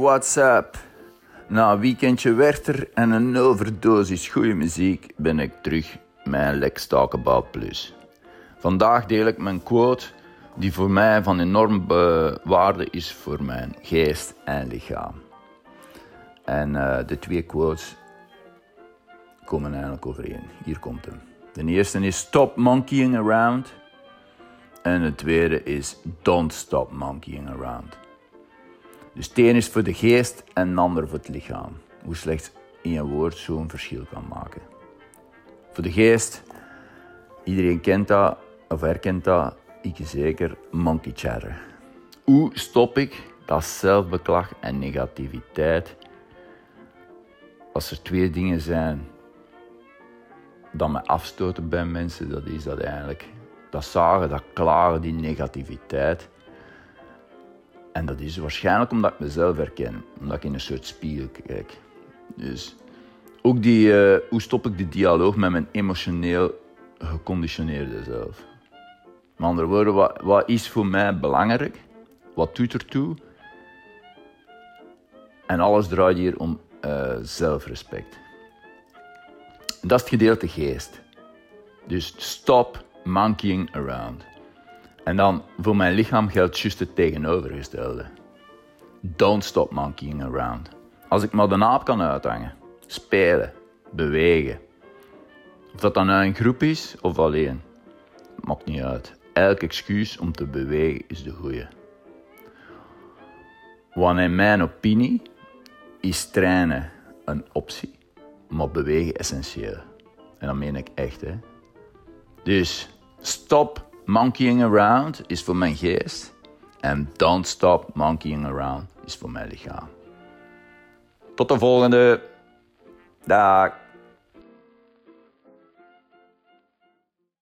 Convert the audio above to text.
what's up? Na een weekendje Werther en een overdosis goede muziek ben ik terug met Lex Talk About Plus. Vandaag deel ik mijn quote die voor mij van enorme waarde is voor mijn geest en lichaam. En uh, de twee quotes komen eigenlijk overeen. Hier komt hem. De eerste is Stop monkeying around. En de tweede is Don't stop monkeying around. Dus het een is voor de geest en de ander voor het lichaam. Hoe slechts één woord zo'n verschil kan maken. Voor de geest, iedereen kent dat of herkent dat, ik zeker, monkey chatter. Hoe stop ik dat zelfbeklag en negativiteit? Als er twee dingen zijn dat me afstoten bij mensen, dat is dat eigenlijk. Dat zagen, dat klaren, die negativiteit. En dat is waarschijnlijk omdat ik mezelf herken, omdat ik in een soort spiegel kijk. Dus ook die, uh, hoe stop ik de dialoog met mijn emotioneel geconditioneerde zelf? Met andere woorden, wat, wat is voor mij belangrijk? Wat doet ertoe? En alles draait hier om uh, zelfrespect. Dat is het gedeelte geest. Dus stop monkeying around. En dan voor mijn lichaam geldt juist het tegenovergestelde. Don't stop monkeying around. Als ik maar de naap kan uithangen, spelen, bewegen. Of dat dan nou een groep is of alleen, maakt niet uit. Elk excuus om te bewegen is de goede. Want in mijn opinie is trainen een optie, maar bewegen essentieel. En dat meen ik echt, hè. Dus stop monkeying around is voor mijn geest. En don't stop monkeying around is voor mijn lichaam. Tot de volgende. Dag.